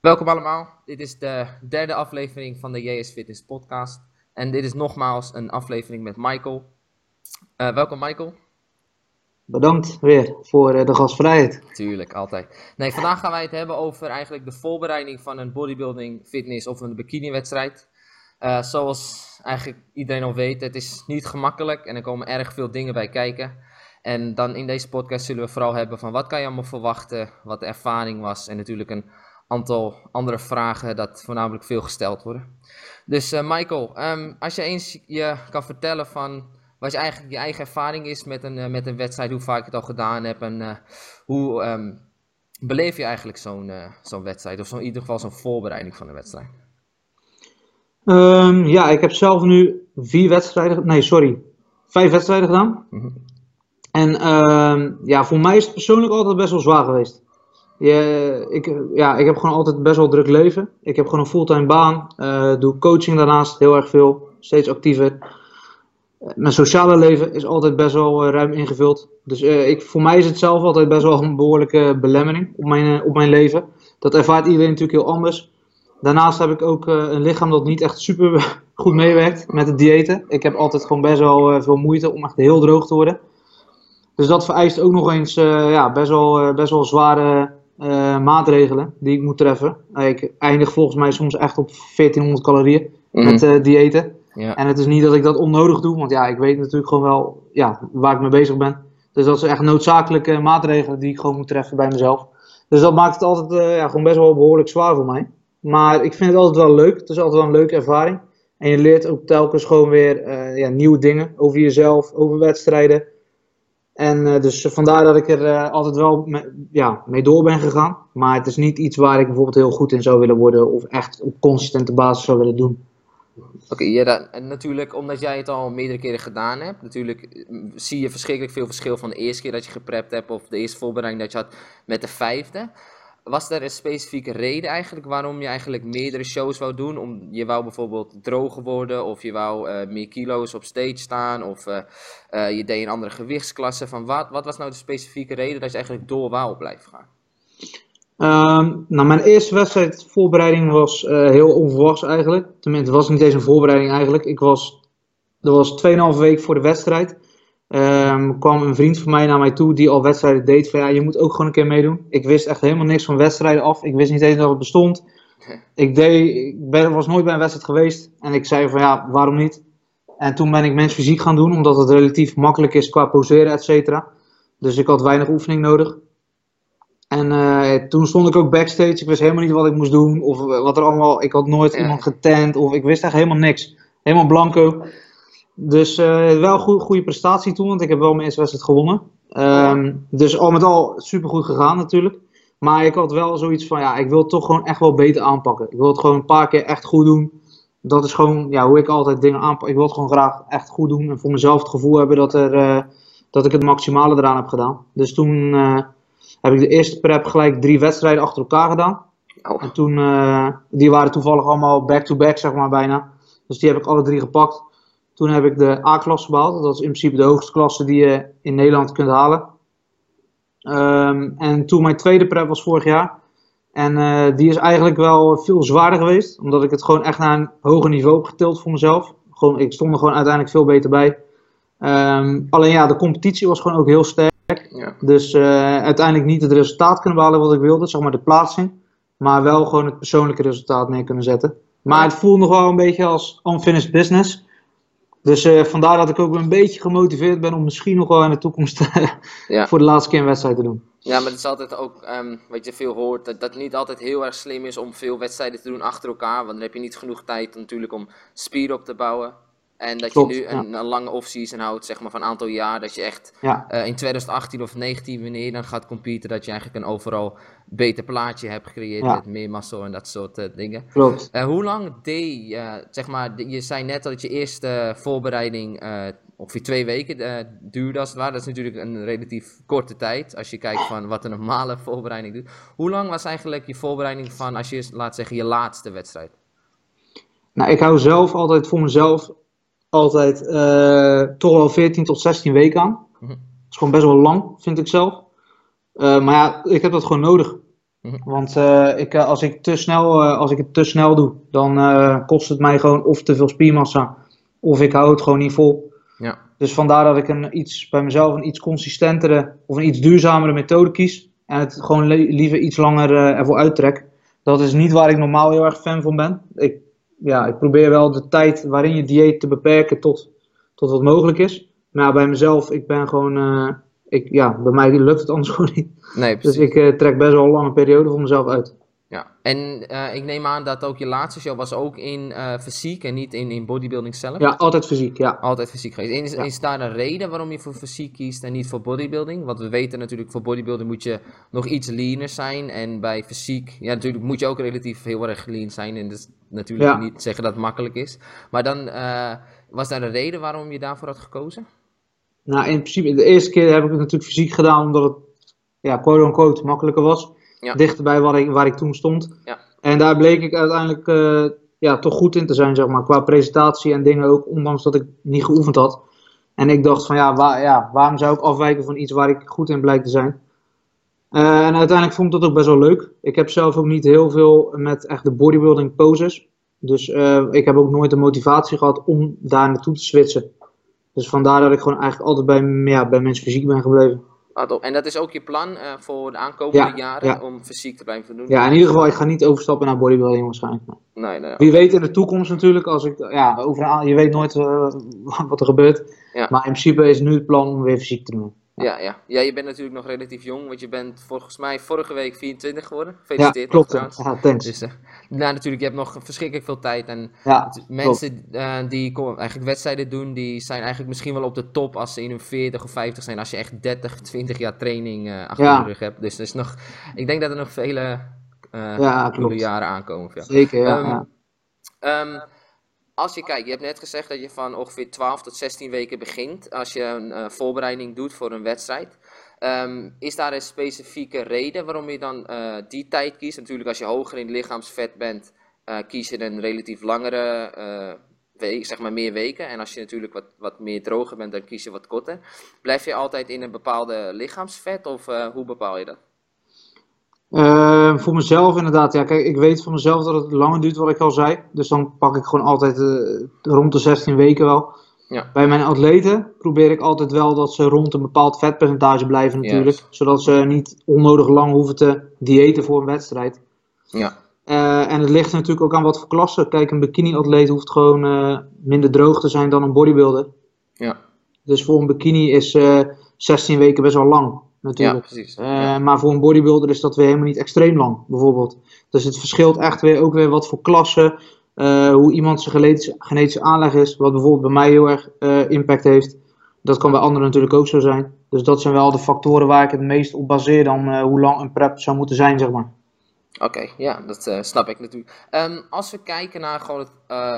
Welkom allemaal. Dit is de derde aflevering van de JS Fitness podcast. En dit is nogmaals een aflevering met Michael. Uh, welkom Michael. Bedankt weer voor uh, de gastvrijheid. Tuurlijk, altijd. Nee, vandaag gaan wij het hebben over eigenlijk de voorbereiding van een bodybuilding, fitness of een bikini wedstrijd. Uh, zoals eigenlijk iedereen al weet, het is niet gemakkelijk en er komen erg veel dingen bij kijken. En dan in deze podcast zullen we vooral hebben van wat kan je allemaal verwachten, wat de ervaring was en natuurlijk een aantal andere vragen dat voornamelijk veel gesteld worden. Dus uh, Michael, um, als je eens je kan vertellen van wat je, eigenlijk, je eigen ervaring is met een, uh, met een wedstrijd, hoe vaak je het al gedaan hebt en uh, hoe um, beleef je eigenlijk zo'n zo'n wedstrijd of zo, in ieder geval zo'n voorbereiding van een wedstrijd? Um, ja, ik heb zelf nu vier wedstrijden, nee sorry, vijf wedstrijden gedaan. Mm -hmm. En ja, voor mij is het persoonlijk altijd best wel zwaar geweest. Je, ik, ja, ik heb gewoon altijd best wel druk leven. Ik heb gewoon een fulltime baan. Uh, doe coaching daarnaast heel erg veel. Steeds actiever. Mijn sociale leven is altijd best wel uh, ruim ingevuld. Dus ik, voor mij is het zelf altijd best wel een behoorlijke belemmering op mijn, op mijn leven. Dat ervaart iedereen natuurlijk heel anders. Daarnaast heb ik ook een lichaam dat niet echt super goed meewerkt met het diëten. Ik heb altijd gewoon best wel veel moeite om echt heel droog te worden. Dus dat vereist ook nog eens ja, best, wel, best wel zware uh, maatregelen die ik moet treffen. ik eindig volgens mij soms echt op 1400 calorieën mm. met uh, diëten. Ja. En het is niet dat ik dat onnodig doe, want ja, ik weet natuurlijk gewoon wel ja, waar ik mee bezig ben. Dus dat zijn echt noodzakelijke maatregelen die ik gewoon moet treffen bij mezelf. Dus dat maakt het altijd uh, ja, gewoon best wel behoorlijk zwaar voor mij. Maar ik vind het altijd wel leuk. Het is altijd wel een leuke ervaring. En je leert ook telkens gewoon weer ja, nieuwe dingen over jezelf, over wedstrijden. En uh, dus vandaar dat ik er uh, altijd wel ja, mee door ben gegaan. Maar het is niet iets waar ik bijvoorbeeld heel goed in zou willen worden of echt op consistente basis zou willen doen. Oké, ja, en natuurlijk omdat jij het al meerdere keren gedaan hebt, natuurlijk zie je verschrikkelijk veel verschil van de eerste keer dat je geprept hebt of de eerste voorbereiding dat je had met de vijfde was er een specifieke reden eigenlijk waarom je eigenlijk meerdere shows wou doen? Om, je wou bijvoorbeeld droger worden of je wou uh, meer kilo's op stage staan of uh, uh, je deed een andere gewichtsklasse. Van wat, wat was nou de specifieke reden dat je eigenlijk door wou blijven gaan? Um, nou, mijn eerste wedstrijdvoorbereiding was heel onverwachts eigenlijk. Tenminste, het was niet eens een voorbereiding eigenlijk. Ik was, er was 2,5 week voor de wedstrijd. Um, kwam een vriend van mij naar mij toe die al wedstrijden deed. Van ja, je moet ook gewoon een keer meedoen. Ik wist echt helemaal niks van wedstrijden af. Ik wist niet eens dat het bestond. Ik, deed, ik ben, was nooit bij een wedstrijd geweest. En ik zei van ja, waarom niet? En toen ben ik mens fysiek gaan doen, omdat het relatief makkelijk is qua poseren, et cetera. Dus ik had weinig oefening nodig. En uh, toen stond ik ook backstage. Ik wist helemaal niet wat ik moest doen. Of wat er allemaal. Ik had nooit ja. iemand getent. Of ik wist echt helemaal niks. Helemaal blanco. Dus uh, wel een goede, goede prestatie toen, want ik heb wel mijn eerste wedstrijd gewonnen. Um, dus al met al supergoed gegaan natuurlijk. Maar ik had wel zoiets van, ja, ik wil het toch gewoon echt wel beter aanpakken. Ik wil het gewoon een paar keer echt goed doen. Dat is gewoon ja, hoe ik altijd dingen aanpak. Ik wil het gewoon graag echt goed doen. En voor mezelf het gevoel hebben dat, er, uh, dat ik het maximale eraan heb gedaan. Dus toen uh, heb ik de eerste prep gelijk drie wedstrijden achter elkaar gedaan. Oh. En toen, die waren toevallig allemaal back-to-back, -back, zeg maar bijna. Dus die heb ik alle drie gepakt. Toen heb ik de A-klasse behaald. Dat is in principe de hoogste klasse die je in Nederland kunt halen. Um, en toen mijn tweede prep was vorig jaar. En uh, die is eigenlijk wel veel zwaarder geweest. Omdat ik het gewoon echt naar een hoger niveau heb getild voor mezelf. Gewoon, ik stond er gewoon uiteindelijk veel beter bij. Um, alleen ja, de competitie was gewoon ook heel sterk. Ja. Dus uh, uiteindelijk niet het resultaat kunnen behalen wat ik wilde. Zeg maar de plaatsing. Maar wel gewoon het persoonlijke resultaat neer kunnen zetten. Maar het voelt nog wel een beetje als unfinished business. Dus uh, vandaar dat ik ook een beetje gemotiveerd ben om misschien nog wel in de toekomst ja. voor de laatste keer een wedstrijd te doen. Ja, maar het is altijd ook, um, wat je veel hoort, dat het niet altijd heel erg slim is om veel wedstrijden te doen achter elkaar. Want dan heb je niet genoeg tijd natuurlijk om spier op te bouwen. En dat Klopt, je nu een, ja. een lange off-season houdt, zeg maar van een aantal jaar. Dat je echt ja. uh, in 2018 of 2019, wanneer je dan gaat competen, dat je eigenlijk een overal beter plaatje hebt gecreëerd ja. met meer massa en dat soort uh, dingen. Klopt. Uh, hoe lang deed je, zeg maar, je zei net dat je eerste voorbereiding ongeveer twee weken duurde als het ware. Dat is natuurlijk een relatief korte tijd als je kijkt van wat een normale voorbereiding doet. Hoe lang was eigenlijk je voorbereiding van, als je laat zeggen, je laatste wedstrijd? Nou, ik hou zelf altijd voor mezelf altijd uh, toch wel 14 tot 16 weken aan. Mm -hmm. Dat is gewoon best wel lang, vind ik zelf. Uh, maar ja, ik heb dat gewoon nodig. Mhm. Want eh, ik, eh, als, ik te snel, eh, als ik het te snel doe, dan eh, kost het mij gewoon of te veel spiermassa, of ik hou het gewoon niet vol. Ja. Dus vandaar dat ik een iets, bij mezelf een iets consistentere of een iets duurzamere methode kies. En het gewoon liever iets langer eh, ervoor uittrek. Dat is niet waar ik normaal heel erg fan van ben. Ik, ja, ik probeer wel de tijd waarin je dieet te beperken tot, tot wat mogelijk is. Maar bij mezelf, ik ben gewoon, eh, ik, ja, bij mij lukt het anders gewoon niet. Nee, Dus ik eh, trek best wel een lange periode voor mezelf uit. Ja. En eh, ik neem aan dat ook je laatste show was ook in eh, fysiek en niet in, in bodybuilding zelf? Ja, altijd fysiek, ja. Altijd fysiek geweest. En is, Ja. is daar een reden waarom je voor fysiek kiest en niet voor bodybuilding? Want we weten natuurlijk, voor bodybuilding moet je nog iets leaner zijn. En bij fysiek, ja, natuurlijk moet je ook relatief heel erg lean zijn. En dat is natuurlijk Ja. niet zeggen dat het makkelijk is. Maar dan, eh, was daar een reden waarom je daarvoor had gekozen? Nou, in principe, de eerste keer heb ik het natuurlijk fysiek gedaan omdat het, ja, quote-unquote, makkelijker was. Ja. Dichter bij waar ik, waar ik toen stond. Ja. En daar bleek ik uiteindelijk eh, ja, toch goed in te zijn, zeg maar. Qua presentatie en dingen ook, ondanks dat ik niet geoefend had. En ik dacht van, ja, waar, ja waarom zou ik afwijken van iets waar ik goed in blijk te zijn? Eh, en uiteindelijk vond ik dat ook best wel leuk. Ik heb zelf ook niet heel veel met echt de bodybuilding poses. Dus eh, ik heb ook nooit de motivatie gehad om daar naartoe te switchen. Dus vandaar dat ik gewoon eigenlijk altijd bij, ja, bij mensen fysiek ben gebleven. En dat is ook je plan eh, voor de aankomende Ja, jaren ja. om fysiek te blijven doen? Ja, in ieder geval, ik ga niet overstappen naar bodybuilding waarschijnlijk. Nee, nee. Wie weet in de toekomst natuurlijk, als ik, ja, over je weet nooit eh, wat er gebeurt. Maar in principe is nu het plan om weer fysiek te doen. Ja, ja. ja, je bent natuurlijk nog relatief jong, want je bent volgens mij vorige week 24 geworden. Ja, Gefeliciteerd klopt. nog Ja, trouwens. thanks. Dus, eh, nou, natuurlijk, je hebt nog verschrikkelijk veel tijd. En Ja, mensen eh, die eigenlijk wedstrijden doen, die zijn eigenlijk misschien wel op de top als ze in hun 40 of 50 zijn. Als je echt 30, 20 jaar training eh, achter Ja. de rug hebt. Dus er is nog, ik denk dat er nog vele Ja, klopt. jaren aankomen. zeker. Ja, Ehm, ja. Als je kijkt, je hebt net gezegd dat je van ongeveer 12 tot 16 weken begint als je een eh, voorbereiding doet voor een wedstrijd. Ehm, is daar een specifieke reden waarom je dan eh, die tijd kiest? Natuurlijk, als je hoger in lichaamsvet bent, eh, kies je een relatief langere week, zeg maar meer weken. En als je natuurlijk wat, wat meer droger bent, dan kies je wat korter. Blijf je altijd in een bepaalde lichaamsvet of hoe bepaal je dat? Eh, voor mezelf inderdaad, ja, kijk, ik weet van mezelf dat het langer duurt, wat ik al zei. Dus dan pak ik gewoon altijd eh, rond de 16 weken wel. Ja. Bij mijn atleten probeer ik altijd wel dat ze rond een bepaald vetpercentage blijven natuurlijk. Zodat ze niet onnodig lang hoeven te diëten voor een wedstrijd. Ja, Eh, en het ligt natuurlijk ook aan wat voor klasse. Kijk, een bikini-atleet hoeft gewoon eh, minder droog te zijn dan een bodybuilder. ja, Dus voor een bikini is eh 16 weken best wel lang, ja natuurlijk. precies. Eh, Ja. Maar voor een bodybuilder is dat weer helemaal niet extreem lang, bijvoorbeeld. Dus het verschilt echt weer ook weer wat voor klasse, eh, hoe iemand zijn genetische, genetische aanleg is. Wat bijvoorbeeld bij mij heel erg eh, impact heeft. Dat kan bij anderen natuurlijk ook zo zijn. Dus dat zijn wel de factoren waar ik het meest op baseer dan hoe lang een prep zou moeten zijn, zeg maar. Oké, ja, dat snap ik natuurlijk. Ehm, als we kijken naar gewoon het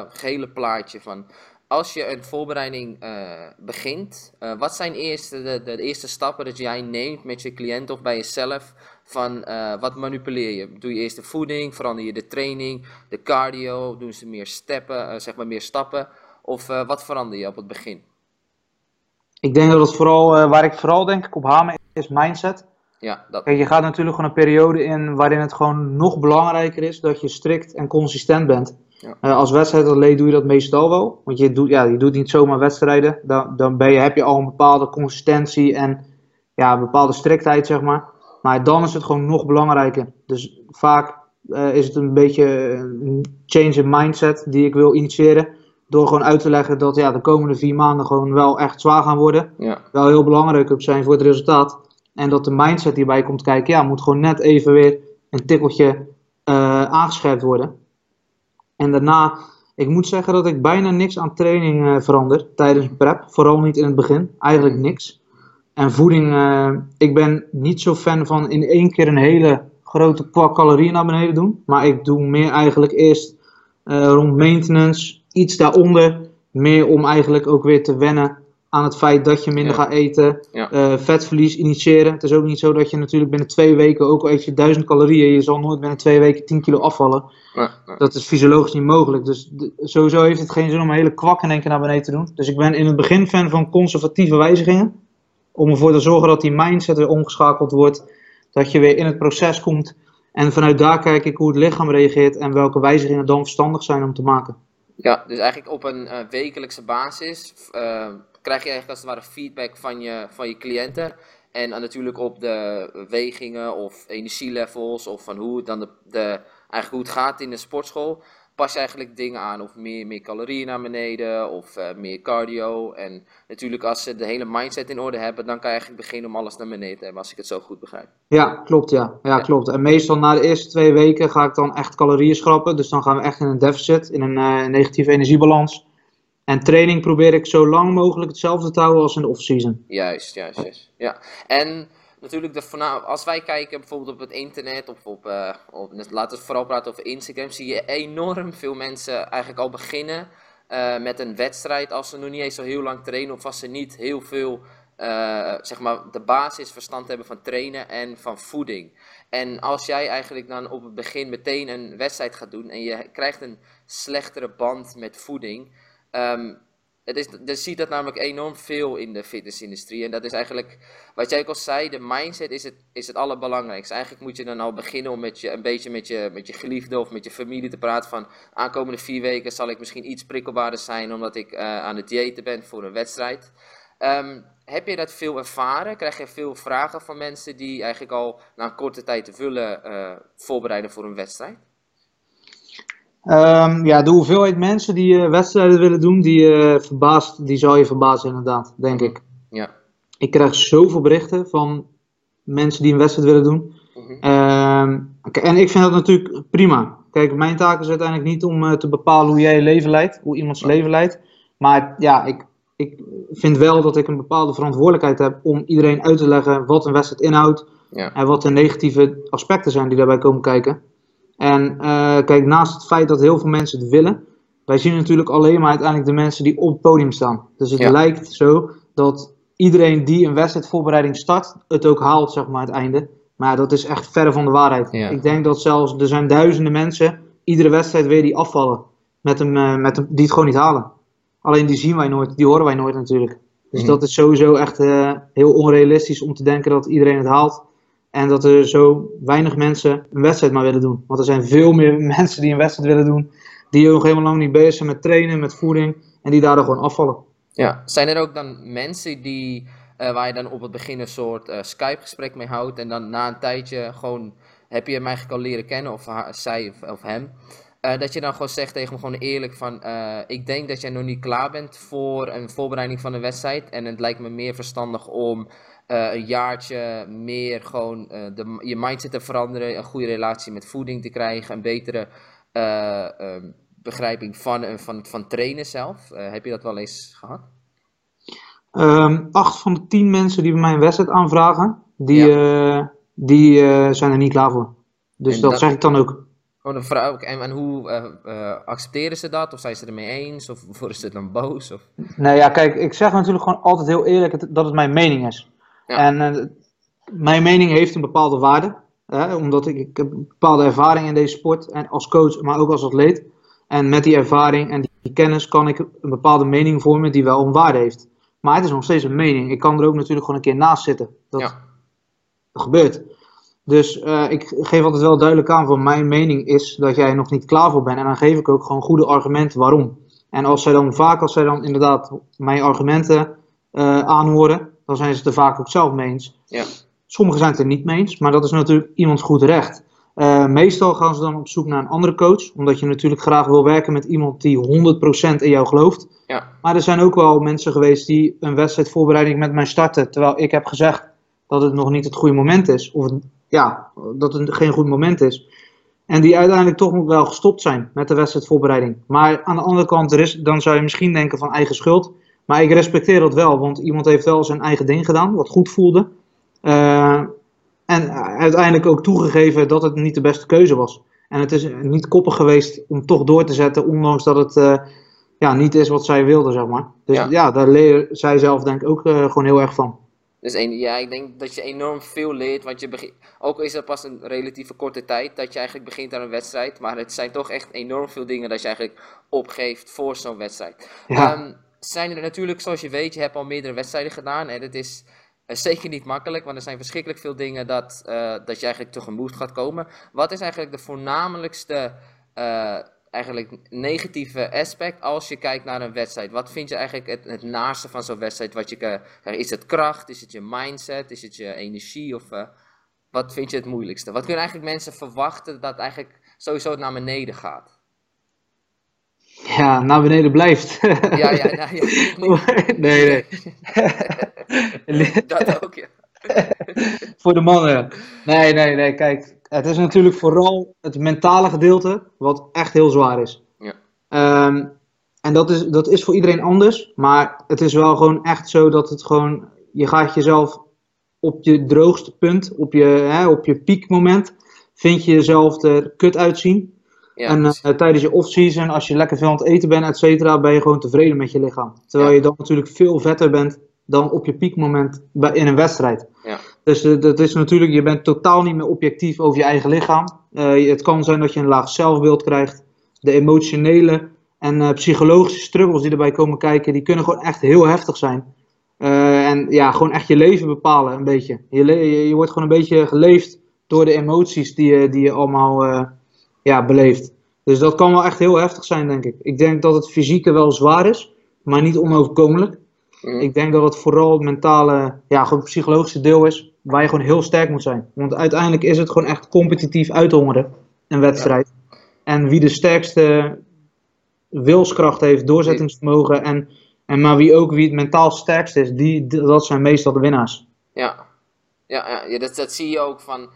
gehele plaatje van als je een voorbereiding eh, begint, eh, wat zijn eerst de, de, eerste stappen dat jij neemt met je cliënt of bij jezelf? Van eh, wat manipuleer je? Doe je eerst de voeding, verander je de training, de cardio, doen ze meer steppen, zeg maar meer stappen? Of wat verander je op het begin? Ik denk dat het vooral, waar ik vooral denk ik op hamer is mindset. Ja, dat. Kijk, je gaat natuurlijk gewoon een periode in waarin het gewoon nog belangrijker is dat je strikt en consistent bent. Ja. Eh, als wedstrijdatleet doe je dat meestal wel. Want je doet, ja, je doet niet zomaar wedstrijden. Dan, dan ben je, heb je al een bepaalde consistentie en ja, een bepaalde striktheid, zeg maar. Maar dan is het gewoon nog belangrijker. Dus vaak eh, is het een beetje een change in mindset die ik wil initiëren. Door gewoon uit te leggen dat ja, de komende vier maanden gewoon wel echt zwaar gaan worden Ja, wel heel belangrijk ook zijn voor het resultaat. En dat de mindset die bij komt kijken, ja, moet gewoon net even weer een tikkeltje eh, aangescherpt worden. En daarna, ik moet zeggen dat ik bijna niks aan training eh, verander tijdens prep. Vooral niet in het begin, eigenlijk niks. En voeding, eh, ik ben niet zo fan van in één keer een hele grote pak calorieën naar beneden doen. Maar ik doe meer eigenlijk eerst eh, rond maintenance, iets daaronder. Meer om eigenlijk ook weer te wennen aan het feit dat je minder Ja. gaat eten. Ja. eh, vetverlies initiëren. Het is ook niet zo dat je natuurlijk binnen twee weken, ook al eet je duizend calorieën, je zal nooit binnen twee weken 10 kilo afvallen. Dat is fysiologisch niet mogelijk. Dus sowieso heeft het geen zin om een hele kwak in één keer naar beneden te doen. Dus ik ben in het begin fan van conservatieve wijzigingen. Om ervoor te zorgen dat die mindset weer omgeschakeld wordt. Dat je weer in het proces komt. En vanuit daar kijk ik hoe het lichaam reageert en welke wijzigingen dan verstandig zijn om te maken. Ja, dus eigenlijk op een uh, wekelijkse basis uh, krijg je eigenlijk als het ware feedback van je, van je cliënten. En natuurlijk op de wegingen of energielevels of van hoe het dan de, de, eigenlijk hoe het gaat in de sportschool pas je eigenlijk dingen aan. Of meer, meer calorieën naar beneden, of uh, meer cardio. En natuurlijk als ze de hele mindset in orde hebben, dan kan je eigenlijk beginnen om alles naar beneden te hebben, als ik het zo goed begrijp. Ja, klopt, ja. Ja, ja. klopt. En meestal na de eerste twee weken ga ik dan echt calorieën schrappen. Dus dan gaan we echt in een deficit, in een uh, negatieve energiebalans. En training probeer ik zo lang mogelijk hetzelfde te houden als in de off-season. Juist, juist, juist. Ja. En natuurlijk, de, als wij kijken bijvoorbeeld op het internet of op, uh, op, laten we vooral praten over Instagram, zie je enorm veel mensen eigenlijk al beginnen uh, met een wedstrijd als ze nog niet eens zo heel lang trainen of als ze niet heel veel, uh, zeg maar, de basisverstand hebben van trainen en van voeding. En als jij eigenlijk dan op het begin meteen een wedstrijd gaat doen en je krijgt een slechtere band met voeding, um, het is, je ziet dat namelijk enorm veel in de fitnessindustrie. En dat is eigenlijk, wat jij ook al zei, de mindset is het, is het allerbelangrijkste. Eigenlijk moet je dan al beginnen om met je, een beetje met je, met je geliefde of met je familie te praten van... aankomende vier weken zal ik misschien iets prikkelbaarder zijn omdat ik uh, aan het diëten ben voor een wedstrijd. Um, heb je dat veel ervaren? Krijg je veel vragen van mensen die eigenlijk al na een korte tijd te vullen uh, voorbereiden voor een wedstrijd? Um, ja, de hoeveelheid mensen die uh, wedstrijden willen doen, die, uh, verbaast, die zal je verbazen inderdaad, denk ik. Ja. Ik krijg zoveel berichten van mensen die een wedstrijd willen doen. Mm -hmm. um, en ik vind dat natuurlijk prima. Kijk, mijn taak is uiteindelijk niet om uh, te bepalen hoe jij je leven leidt, hoe iemand zijn leven leidt. Maar ja, ik, ik vind wel dat ik een bepaalde verantwoordelijkheid heb om iedereen uit te leggen wat een wedstrijd inhoudt. Ja. En wat de negatieve aspecten zijn die daarbij komen kijken. En uh, kijk, naast het feit dat heel veel mensen het willen, wij zien natuurlijk alleen maar uiteindelijk de mensen die op het podium staan. Dus het Ja. lijkt zo dat iedereen die een wedstrijdvoorbereiding start, het ook haalt, zeg maar, het einde. Maar dat is echt verre van de waarheid. Ja. Ik denk dat zelfs, er zijn duizenden mensen, iedere wedstrijd weer die afvallen. Met hem, eh, met hem, die het gewoon niet halen. Alleen die zien wij nooit, die horen wij nooit natuurlijk. Dus Mhm. dat is sowieso echt eh, heel onrealistisch om te denken dat iedereen het haalt. En dat er zo weinig mensen een wedstrijd maar willen doen. Want er zijn veel meer mensen die een wedstrijd willen doen. Die nog helemaal lang niet bezig zijn met trainen, met voeding. En die daardoor gewoon afvallen. Ja, zijn er ook dan mensen die, eh, waar je dan op het begin een soort eh, Skype-gesprek mee houdt en dan na een tijdje gewoon, heb je hem eigenlijk al leren kennen, of zij of, hem, eh, dat je dan gewoon zegt tegen hem gewoon eerlijk van, ik denk dat jij nog niet klaar bent voor een voorbereiding van een wedstrijd en het lijkt me meer verstandig om eh, een jaartje meer gewoon eh, de, je mindset te veranderen, een goede relatie met voeding te krijgen, een betere eh, ehm, begrijping van, van, van trainen zelf. Heb je dat wel eens gehad? Ehm, acht van de tien mensen die bij mij een wedstrijd aanvragen, die, die zijn er niet klaar voor. Dus En dat dat- zeg ik dan ook. Gewoon een vrouw. En, en hoe accepteren ze dat? Of zijn ze ermee eens? Of worden ze dan boos? Of... Nee, ja, kijk, ik zeg natuurlijk gewoon altijd heel eerlijk dat het mijn mening is. Ja. En eh, mijn mening heeft een bepaalde waarde. Hè, omdat ik, ik heb een bepaalde ervaring in deze sport. En als coach, maar ook als atleet. En met die ervaring en die kennis kan ik een bepaalde mening vormen die wel een waarde heeft. Maar het is nog steeds een mening. Ik kan er ook natuurlijk gewoon een keer naast zitten. Dat Ja. gebeurt. Dus eh, ik geef altijd wel duidelijk aan van mijn mening is dat jij nog niet klaar voor bent. En dan geef ik ook gewoon goede argumenten waarom. En als zij dan vaak, als zij dan inderdaad mijn argumenten eh, aanhoren, dan zijn ze het er vaak ook zelf mee eens. Ja. Sommigen zijn het er niet mee eens, maar dat is natuurlijk iemands goed recht. Eh, meestal gaan ze dan op zoek naar een andere coach, omdat je natuurlijk graag wil werken met iemand die 100% in jou gelooft. Ja. Maar er zijn ook wel mensen geweest die een wedstrijdvoorbereiding met mij starten, terwijl ik heb gezegd dat het nog niet het goede moment is. Of ja, dat het geen goed moment is. En die uiteindelijk toch wel gestopt zijn met de wedstrijdvoorbereiding. Maar aan de andere kant, er is, dan zou je misschien denken van eigen schuld. Maar ik respecteer dat wel, want iemand heeft wel zijn eigen ding gedaan, wat goed voelde. Eh, en uiteindelijk ook toegegeven dat het niet de beste keuze was. En het is niet koppig geweest om toch door te zetten, ondanks dat het eh, ja, niet is wat zij wilde, zeg maar. Dus Ja. ja, daar leer zij zelf denk ik ook eh, gewoon heel erg van. Dus een, ja, ik denk dat je enorm veel leert. Want je begint, ook al is het pas een relatieve korte tijd dat je eigenlijk begint aan een wedstrijd. Maar het zijn toch echt enorm veel dingen dat je eigenlijk opgeeft voor zo'n wedstrijd. Ja. Ehm, zijn er natuurlijk, zoals je weet, je hebt al meerdere wedstrijden gedaan. En het is zeker niet makkelijk, want er zijn verschrikkelijk veel dingen dat, eh, dat je eigenlijk tegemoet gaat komen. Wat is eigenlijk de voornamelijkste uh, eigenlijk negatieve aspect als je kijkt naar een wedstrijd? Wat vind je eigenlijk het, het naaste van zo'n wedstrijd? Wat is het kracht? Is het je mindset? Is het je energie? Of wat vind je het moeilijkste? Wat kunnen eigenlijk mensen verwachten dat eigenlijk sowieso het naar beneden gaat? Ja, naar beneden blijft. Ja, ja, ja. ja. nee, nee. dat ook, ja. Voor de mannen. Nee, nee, nee. Kijk, het is natuurlijk vooral het mentale gedeelte wat echt heel zwaar is. Ja. Ehm, en dat is, dat is voor iedereen anders. Maar het is wel gewoon echt zo dat het gewoon. Je gaat jezelf op je droogste punt, op je, hè, op je piekmoment, vind je jezelf er kut uitzien. Ja, en uh, tijdens je off-season, als je lekker veel aan het eten bent, et cetera, ben je gewoon tevreden met je lichaam. Terwijl Ja. je dan natuurlijk veel vetter bent dan op je piekmoment bij, in een wedstrijd. Ja. Dus uh, dat is natuurlijk, je bent totaal niet meer objectief over je eigen lichaam. Uh, het kan zijn dat je een laag zelfbeeld krijgt. De emotionele en psychologische struggles die erbij komen kijken, die kunnen gewoon echt heel heftig zijn. En ja, gewoon echt je leven bepalen een beetje. Je, je, je, wordt gewoon een beetje geleefd door de emoties die je, die je allemaal ja, beleeft. Dus dat kan wel echt heel heftig zijn, denk ik. Ik denk dat het fysieke wel zwaar is, maar niet onoverkomelijk. Mm. Ik denk dat het vooral het mentale, ja, gewoon het psychologische deel is, waar je gewoon heel sterk moet zijn. Want uiteindelijk is het gewoon echt competitief uithongeren, een wedstrijd. Ja. En wie de sterkste wilskracht heeft, doorzettingsvermogen en en maar wie ook wie het mentaal sterkst is, die, dat zijn meestal de winnaars. Ja, ja, ja, ja dat, dat zie je ook van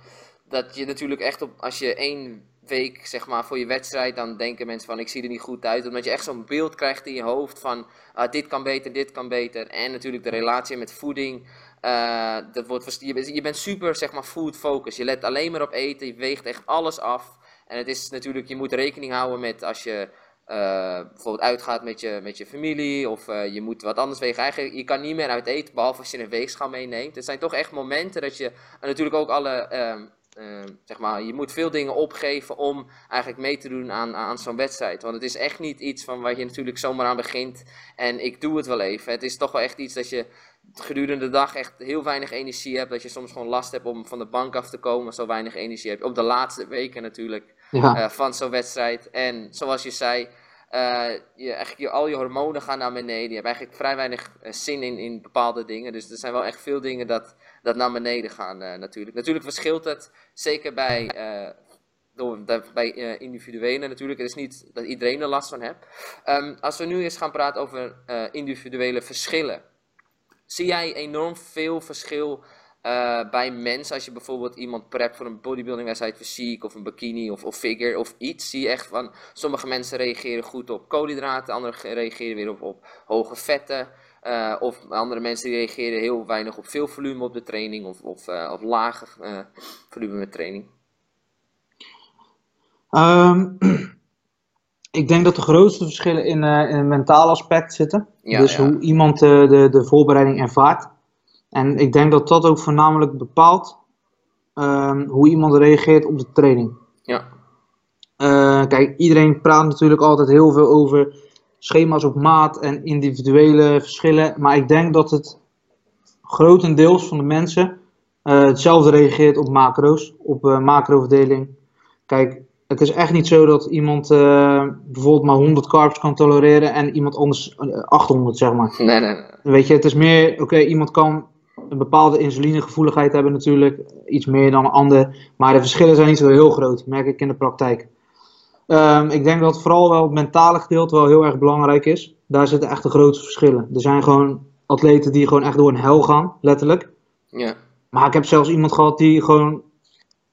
dat je natuurlijk echt op als je één week zeg maar voor je wedstrijd, dan denken mensen van ik zie er niet goed uit. Omdat je echt zo'n beeld krijgt in je hoofd van uh, dit kan beter, dit kan beter. En natuurlijk de relatie met voeding. Uh, dat wordt, je, je bent super zeg maar food focus. Je let alleen maar op eten, je weegt echt alles af. En het is natuurlijk, je moet rekening houden met als je uh, bijvoorbeeld uitgaat met je, met je familie of uh, je moet wat anders wegen. Eigenlijk, je kan niet meer uit eten, behalve als je een weegschaal meeneemt. Het zijn toch echt momenten dat je, en natuurlijk ook alle, uh, zeg maar, je moet veel dingen opgeven om eigenlijk mee te doen aan, aan zo'n wedstrijd. Want het is echt niet iets van waar je natuurlijk zomaar aan begint en ik doe het wel even. Het is toch wel echt iets dat je gedurende de dag echt heel weinig energie hebt. Dat je soms gewoon last hebt om van de bank af te komen, zo weinig energie heb je. Op de laatste weken natuurlijk ja. uh, van zo'n wedstrijd. En zoals je zei, uh, je, eigenlijk je, al je hormonen gaan naar beneden. Je hebt eigenlijk vrij weinig uh, zin in, in bepaalde dingen. Dus er zijn wel echt veel dingen dat, dat naar beneden gaan natuurlijk. Natuurlijk verschilt het, zeker bij, door, bij individuelen natuurlijk. Het is niet dat iedereen er last van heeft. Um, als we nu eens gaan praten over individuele verschillen. Zie jij enorm veel verschil bij mensen, als je bijvoorbeeld iemand prept voor een bodybuilding wedstrijd, fysiek of een bikini of, of figure of iets, zie je echt van, sommige mensen reageren goed op koolhydraten, anderen reageren weer op, op hoge vetten, uh, of andere mensen die reageren heel weinig op veel volume op de training of, of uh, op lage volume met training. Um, ik denk dat de grootste verschillen in, in het mentale aspect zitten. Ja, dus ja. hoe iemand de, de voorbereiding ervaart. En ik denk dat dat ook voornamelijk bepaalt um, hoe iemand reageert op de training. Ja. Kijk, iedereen praat natuurlijk altijd heel veel over schema's op maat en individuele verschillen. Maar ik denk dat het grotendeels van de mensen uh, hetzelfde reageert op macro's, op uh, macroverdeling. Kijk, het is echt niet zo dat iemand bijvoorbeeld maar 100 carbs kan tolereren en iemand anders 800, zeg maar. Nee, nee, nee. Weet je, het is meer, oké, okay, iemand kan een bepaalde insulinegevoeligheid hebben natuurlijk, iets meer dan een ander. Maar de verschillen zijn niet zo heel groot, merk ik in de praktijk. Um, ik denk dat vooral wel het mentale gedeelte wel heel erg belangrijk is. Daar zitten echt de grootste verschillen. Er zijn gewoon atleten die gewoon echt door een hel gaan, letterlijk. Ja. Maar ik heb zelfs iemand gehad die gewoon,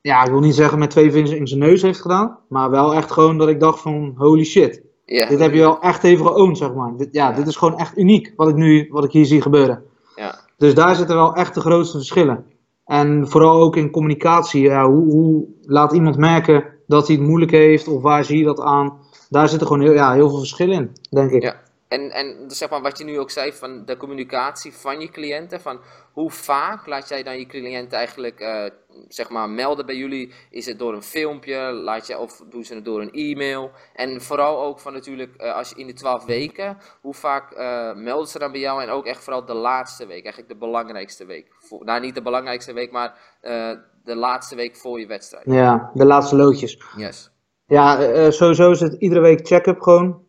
ja, ik wil niet zeggen met twee vingers in zijn neus heeft gedaan. Maar wel echt gewoon dat ik dacht van, holy shit. Ja. Dit heb je wel echt even geowned, zeg maar. Dit, ja, Ja. dit is gewoon echt uniek wat ik nu, wat ik hier zie gebeuren. Ja. Dus daar zitten wel echt de grootste verschillen. En vooral ook in communicatie. Ja, hoe, hoe laat iemand merken dat hij het moeilijk heeft of waar zie je dat aan? Daar zitten gewoon heel, ja, heel veel verschillen in, denk ik. Ja. en, en zeg maar wat je nu ook zei van de communicatie van je cliënten, van hoe vaak laat jij dan je cliënten eigenlijk uh, zeg maar melden bij jullie? Is het door een filmpje, laat je, of doen ze het door een e-mail? En vooral ook van natuurlijk, uh, als je in de 12 weken, hoe vaak uh, melden ze dan bij jou? En ook echt vooral de laatste week, eigenlijk de belangrijkste week. Nou, niet de belangrijkste week, maar de laatste week voor je wedstrijd. Ja, de laatste loodjes. Yes. Ja, sowieso is het iedere week check-up gewoon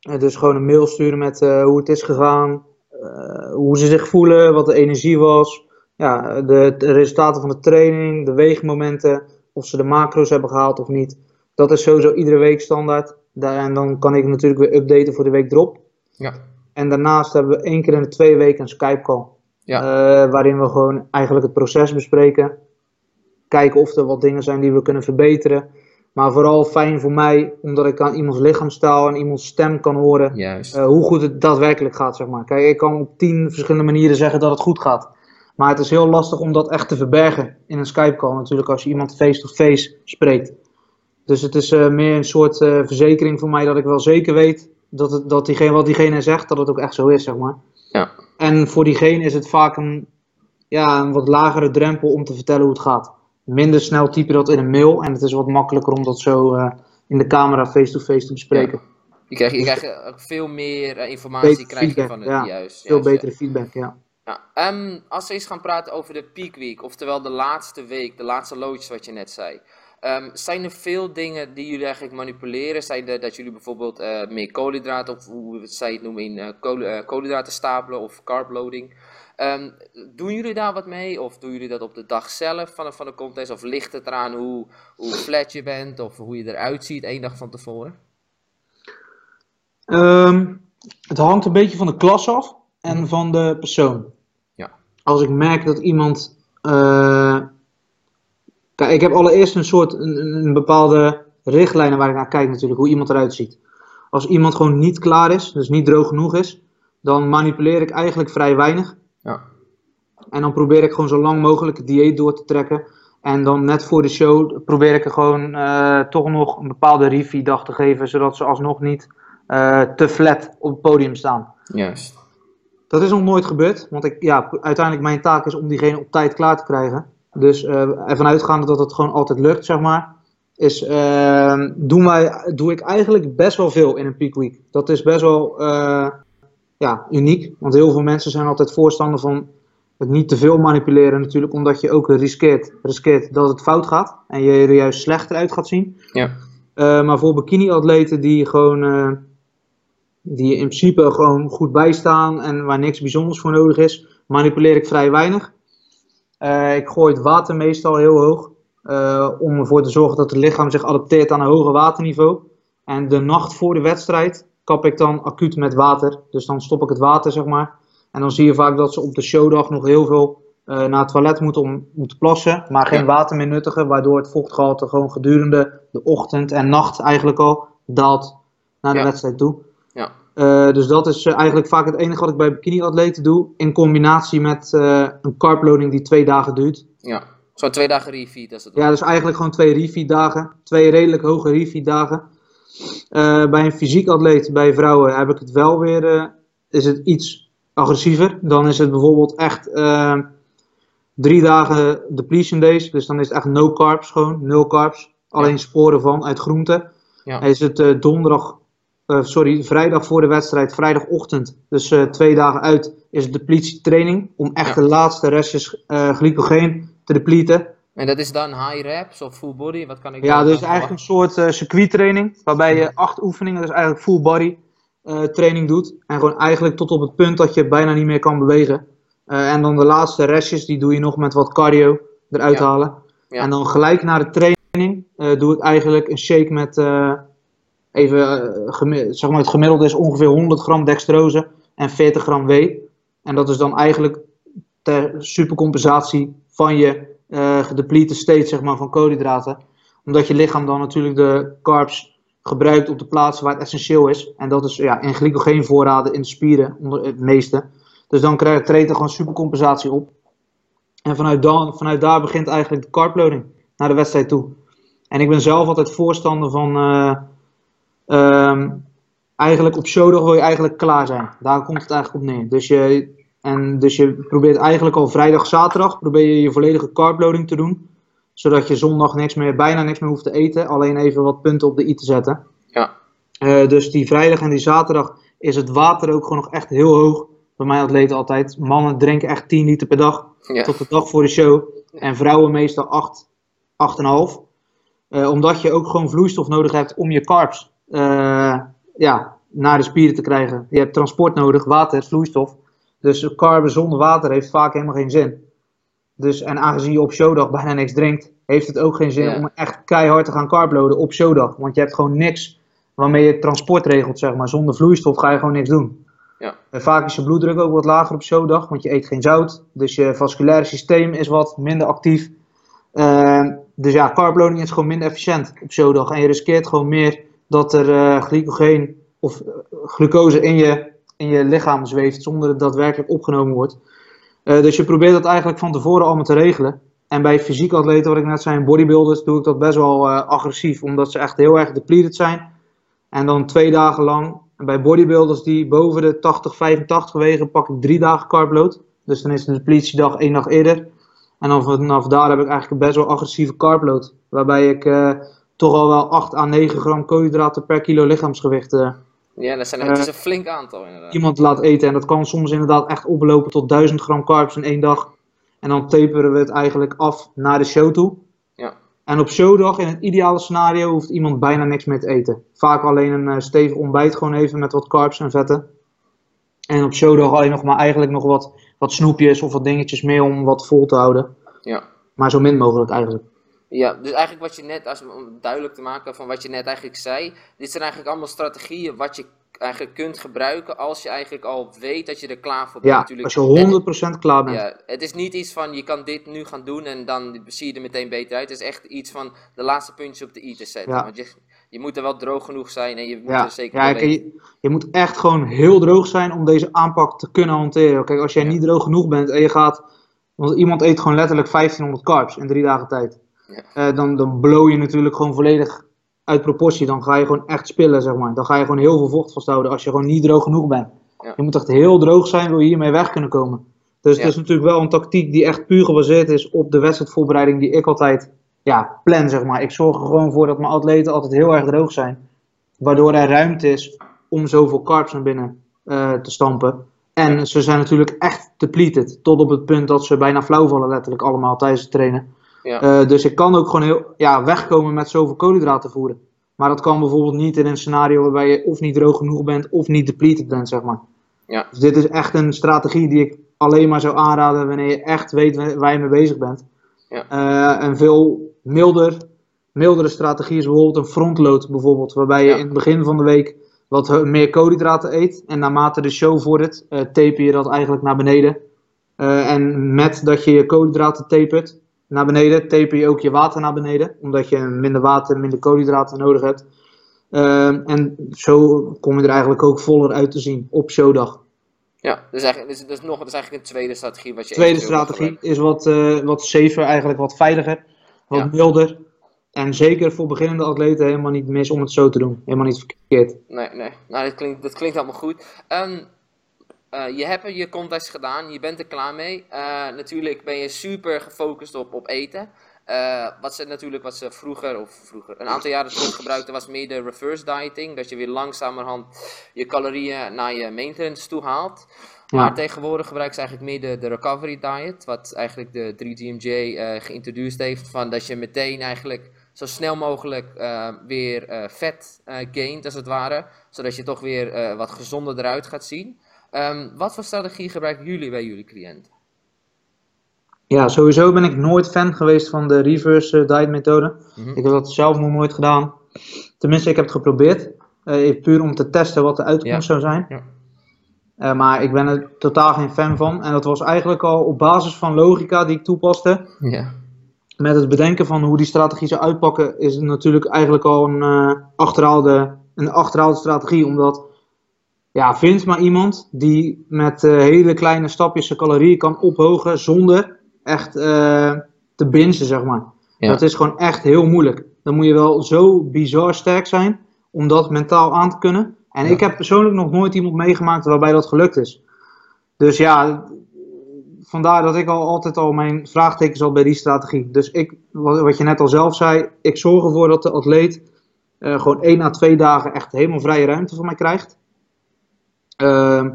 dus gewoon een mail sturen met hoe het is gegaan, hoe ze zich voelen, wat de energie was. Ja, de, de, resultaten van de training, de weegmomenten, of ze de macro's hebben gehaald of niet. Dat is sowieso iedere week standaard. Daar, en dan kan ik natuurlijk weer updaten voor de week erop. Ja. En daarnaast hebben we één keer in de twee weken een Skype call. Ja. Uh, waarin we gewoon eigenlijk het proces bespreken. Kijken of er wat dingen zijn die we kunnen verbeteren. Maar vooral fijn voor mij, omdat ik aan iemands lichaamstaal en iemands stem kan horen uh, hoe goed het daadwerkelijk gaat, zeg maar. Kijk, ik kan op tien verschillende manieren zeggen dat het goed gaat. Maar het is heel lastig om dat echt te verbergen in een Skype-call natuurlijk, als je iemand face-to-face spreekt. Dus het is uh, meer een soort uh, verzekering voor mij dat ik wel zeker weet dat, het, dat diegene, wat diegene zegt, dat het ook echt zo is, zeg maar. Ja. En voor diegene is het vaak een, ja, een wat lagere drempel om te vertellen hoe het gaat minder snel typ je dat in een mail. En het is wat makkelijker om dat zo uh, in de camera face-to-face te bespreken. Ja. Je krijgt, je krijgt veel meer uh, informatie krijg feedback, je van het ja. juist. Veel juist, betere feedback, ja. ja. Um, als we eens gaan praten over de peak week, oftewel de laatste week, de laatste loodjes wat je net zei. Um, zijn er veel dingen die jullie eigenlijk manipuleren? Zijn er dat jullie bijvoorbeeld uh, meer koolhydraten, of hoe zij het noemen, in koolhydraten stapelen of carb loading? Um, doen jullie daar wat mee? Of doen jullie dat op de dag zelf van de, van de contest? Of ligt het eraan hoe, hoe flat je bent of hoe je eruit ziet één dag van tevoren? Um, het hangt een beetje van de klas af en van de persoon. Ja. Als ik merk dat iemand. Uh, kijk, ik heb allereerst een soort een, een bepaalde richtlijnen waar ik naar kijk, natuurlijk, hoe iemand eruit ziet. Als iemand gewoon niet klaar is, dus niet droog genoeg is, dan manipuleer ik eigenlijk vrij weinig. En dan probeer ik gewoon zo lang mogelijk het dieet door te trekken. En dan net voor de show probeer ik er gewoon uh, toch nog een bepaalde review-dag te geven, zodat ze alsnog niet uh, te flat op het podium staan. Juist. Dat is nog nooit gebeurd, want ik, ja, uiteindelijk mijn taak is om diegene op tijd klaar te krijgen. Dus uh, ervan uitgaande dat het gewoon altijd lukt, zeg maar, is, doen wij, doe ik eigenlijk best wel veel in een peak week. Dat is best wel ja, uniek. Want heel veel mensen zijn altijd voorstander van het niet te veel manipuleren natuurlijk, omdat je ook riskeert, riskeert dat het fout gaat en je er juist slechter uit gaat zien. Ja. Uh, maar voor bikini-atleten die gewoon, uh, die in principe gewoon goed bijstaan en waar niks bijzonders voor nodig is, manipuleer ik vrij weinig. Uh, ik gooi het water meestal heel hoog, om ervoor te zorgen dat het lichaam zich adapteert aan een hoger waterniveau. En de nacht voor de wedstrijd kap ik dan acuut met water. Dus dan stop ik het water, zeg maar. En dan zie je vaak dat ze op de showdag nog heel veel uh, naar het toilet moeten om, om te plassen. Maar geen Ja. water meer nuttigen, waardoor het vochtgehalte gewoon gedurende de ochtend en nacht eigenlijk al daalt naar de Ja. wedstrijd toe. Ja. Eh, dus dat is eh, eigenlijk vaak het enige wat ik bij bikini-atleten doe. In combinatie met eh, een carbloading die twee dagen duurt. Ja. Zo'n twee dagen refeed als het Ja, dus eigenlijk gewoon twee refeed dagen. Twee redelijk hoge refeed dagen. Eh, bij een fysiek atleet, bij vrouwen, heb ik het wel weer, eh, is het iets agressiever. Dan is het bijvoorbeeld echt eh, drie dagen depletion days. Dus dan is het echt no carbs gewoon, nul carbs. Alleen sporen van uit groenten. Ja. En is het eh, donderdag, eh, sorry, vrijdag voor de wedstrijd, vrijdagochtend. Dus twee dagen uit is het depletietraining. Om echt Ja. de laatste restjes glycogeen te depleten. En dat is dan high reps of full body? Wat kan ik Ja, dus eigenlijk een soort circuittraining, waarbij je acht oefeningen, dus eigenlijk full body eh, training doet. En gewoon eigenlijk tot op het punt dat je bijna niet meer kan bewegen. Eh, en dan de laatste restjes, die doe je nog met wat cardio eruit Ja. halen. Ja. En dan gelijk na de training eh, doe ik eigenlijk een shake met, even, zeg maar het gemiddelde is ongeveer 100 gram dextrose en 40 gram whey. En dat is dan eigenlijk ter supercompensatie van je eh gedeplete state zeg maar, van koolhydraten. Omdat je lichaam dan natuurlijk de carbs gebruikt op de plaatsen waar het essentieel is. En dat is ja, in glycogeenvoorraden in de spieren, onder het meeste. Dus dan krijg, treedt er gewoon supercompensatie op. En vanuit, dan, vanuit daar begint eigenlijk de carbloading naar de wedstrijd toe. En ik ben zelf altijd voorstander van eh, ehm, eigenlijk op showdag wil je eigenlijk klaar zijn. Daar komt het eigenlijk op neer. Dus je, en dus je probeert eigenlijk al vrijdag, zaterdag, probeer je je volledige carbloading te doen. Zodat je zondag niks meer, bijna niks meer hoeft te eten. Alleen even wat punten op de i te zetten. Ja. Eh, dus die vrijdag en die zaterdag is het water ook gewoon nog echt heel hoog. Bij mij atleten altijd. Mannen drinken echt 10 liter per dag. Ja. Tot de dag voor de show. En vrouwen meestal 8, 8,5. Eh, omdat je ook gewoon vloeistof nodig hebt om je carbs eh, ja, naar de spieren te krijgen. Je hebt transport nodig, water, vloeistof. Dus carben zonder water heeft vaak helemaal geen zin. Dus, en aangezien je op showdag bijna niks drinkt, heeft het ook geen zin Ja. om echt keihard te gaan carbloaden op showdag. Want je hebt gewoon niks waarmee je het transport regelt, zeg maar. Zonder vloeistof ga je gewoon niks doen. Ja. En vaak is je bloeddruk ook wat lager op showdag, want je eet geen zout. Dus je vasculaire systeem is wat minder actief. Eh, dus ja, carbloading is gewoon minder efficiënt op showdag. En je riskeert gewoon meer dat er eh glycogeen of eh, glucose in je, in je lichaam zweeft zonder dat het daadwerkelijk opgenomen wordt. Eh, dus je probeert dat eigenlijk van tevoren allemaal te regelen. En bij fysiek atleten, wat ik net zei, bodybuilders, doe ik dat best wel eh, agressief. Omdat ze echt heel erg depleted zijn. En dan twee dagen lang. En bij bodybuilders die boven de 80, 85 wegen, pak ik drie dagen carbload. Dus dan is de depletiedag één dag eerder. En dan vanaf daar heb ik eigenlijk best wel agressieve carbload. Waarbij ik eh, toch al wel 8 à 9 gram koolhydraten per kilo lichaamsgewicht Ja, dat zijn, Eh, het is een flink aantal inderdaad. iemand laat eten. En dat kan soms inderdaad echt oplopen tot 1000 gram carbs in één dag. En dan taperen we het eigenlijk af naar de show toe. Ja. En op showdag, in het ideale scenario, hoeft iemand bijna niks meer te eten. Vaak alleen een eh, stevig ontbijt gewoon even met wat carbs en vetten. En op showdag alleen nog maar eigenlijk nog wat, wat snoepjes of wat dingetjes meer om wat vol te houden. Ja. Maar zo min mogelijk eigenlijk. Ja, dus eigenlijk wat je net, als, om duidelijk te maken van wat je net eigenlijk zei, dit zijn eigenlijk allemaal strategieën wat je eigenlijk kunt gebruiken als je eigenlijk al weet dat je er klaar voor bent. Ja, natuurlijk. als je 100% klaar bent. Ja, het is niet iets van je kan dit nu gaan doen en dan zie je er meteen beter uit. Het is echt iets van de laatste puntjes op de i te zetten. Ja. Want je, je moet er wel droog genoeg zijn en je moet Ja, er zeker ja kijk, je, je moet echt gewoon heel droog zijn om deze aanpak te kunnen hanteren. Kijk, als jij Ja. niet droog genoeg bent en je gaat. Want iemand eet gewoon letterlijk 1500 carbs in drie dagen tijd. Ja. Eh, dan, dan blow je natuurlijk gewoon volledig uit proportie. Dan ga je gewoon echt spillen, zeg maar. Dan ga je gewoon heel veel vocht vasthouden als je gewoon niet droog genoeg bent. Ja. Je moet echt heel droog zijn, wil je hiermee weg kunnen komen. Dus Ja. het is natuurlijk wel een tactiek die echt puur gebaseerd is op de wedstrijdvoorbereiding die ik altijd ja, plan, zeg maar. Ik zorg er gewoon voor dat mijn atleten altijd heel erg droog zijn. Waardoor er ruimte is om zoveel carbs naar binnen eh, te stampen. En ze zijn natuurlijk echt depleted. Tot op het punt dat ze bijna flauw vallen, letterlijk allemaal tijdens het trainen. Ja. Eh, dus ik kan ook gewoon heel, ja, wegkomen met zoveel koolhydraten voeren. Maar dat kan bijvoorbeeld niet in een scenario waarbij je of niet droog genoeg bent of niet depleted bent, zeg maar. Ja. Dus dit is echt een strategie die ik alleen maar zou aanraden wanneer je echt weet wa- waar je mee bezig bent. Ja. Eh, een veel milder, mildere strategie is bijvoorbeeld een frontload bijvoorbeeld. Waarbij je Ja. in het begin van de week wat meer koolhydraten eet. En naarmate de show vordert, eh taper je dat eigenlijk naar beneden. En met dat je je koolhydraten tapert naar beneden, taper je ook je water naar beneden. Omdat je minder water, minder koolhydraten nodig hebt. Eh, en zo kom je er eigenlijk ook voller uit te zien op showdag. Ja, dus eigenlijk, dus, dus nog, dat is eigenlijk een tweede strategie wat je Tweede strategie is wat, eh, wat safer, eigenlijk wat veiliger, wat Ja. milder. En zeker voor beginnende atleten helemaal niet mis om het zo te doen. Helemaal niet verkeerd. Nee, nee. Nou, dat klinkt, dat klinkt allemaal goed. Ehm, eh, je hebt je contest gedaan, je bent er klaar mee. Eh, natuurlijk ben je super gefocust op, op eten. Eh, wat ze natuurlijk, wat ze vroeger, of vroeger, een aantal jaren terug gebruikten, was meer de reverse dieting. Dat je weer langzamerhand je calorieën naar je maintenance toe haalt. Ja. Maar tegenwoordig gebruiken ze eigenlijk meer de, de recovery diet. Wat eigenlijk de 3DMJ eh geïntroduceerd heeft. Van dat je meteen eigenlijk zo snel mogelijk weer vet eh gaint, als het ware. Zodat je toch weer wat gezonder eruit gaat zien. Ehm, wat voor strategie gebruiken jullie bij jullie cliënten? Ja, sowieso ben ik nooit fan geweest van de reverse eh, diet methode. Mhm. Ik heb dat zelf nog nooit gedaan. Tenminste, ik heb het geprobeerd. Eh, puur om te testen wat de uitkomst Ja. zou zijn. Ja. Eh, maar ik ben er totaal geen fan van. En dat was eigenlijk al op basis van logica die ik toepaste. Ja. met het bedenken van hoe die strategie zou uitpakken, is het natuurlijk eigenlijk al een, achterhaalde, een achterhaalde strategie. Omdat, ja, vind maar iemand die met eh, hele kleine stapjes zijn calorieën kan ophogen zonder echt eh, te bingen, zeg maar. Ja. Dat is gewoon echt heel moeilijk. Dan moet je wel zo bizar sterk zijn om dat mentaal aan te kunnen. En Ja. ik heb persoonlijk nog nooit iemand meegemaakt waarbij dat gelukt is. Dus ja, vandaar dat ik al altijd al mijn vraagtekens had bij die strategie. Dus ik, wat, wat je net al zelf zei, ik zorg ervoor dat de atleet eh, gewoon één à twee dagen echt helemaal vrije ruimte van mij krijgt. Ehm,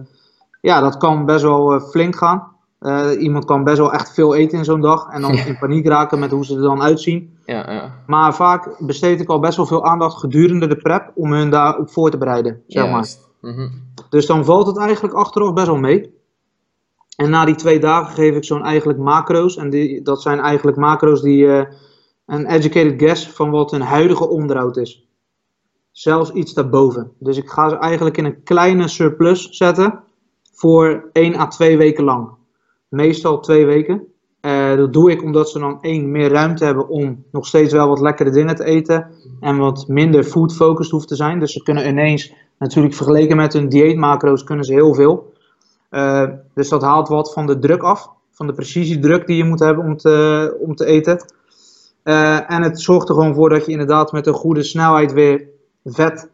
ja, dat kan best wel eh, flink gaan. Eh, iemand kan best wel echt veel eten in zo'n dag en dan Ja. in paniek raken met hoe ze er dan uitzien. Ja, ja. Maar vaak besteed ik al best wel veel aandacht gedurende de prep om hun daarop voor te bereiden. Zeg maar. Mhm. Dus dan valt het eigenlijk achteraf best wel mee. En na die twee dagen geef ik zo'n eigenlijk macro's. En die, dat zijn eigenlijk macro's die eh, een educated guess van wat hun huidige onderhoud is. Zelfs iets daarboven. Dus ik ga ze eigenlijk in een kleine surplus zetten voor 1 à 2 weken lang. Meestal twee weken. Eh, dat doe ik omdat ze dan één meer ruimte hebben om nog steeds wel wat lekkere dingen te eten. En wat minder food focused hoeft te zijn. Dus ze kunnen ineens, natuurlijk vergeleken met hun dieetmacro's, kunnen ze heel veel. Eh, dus dat haalt wat van de druk af. Van de precisiedruk die je moet hebben om te, om te eten. Eh, en het zorgt er gewoon voor dat je inderdaad met een goede snelheid weer vet,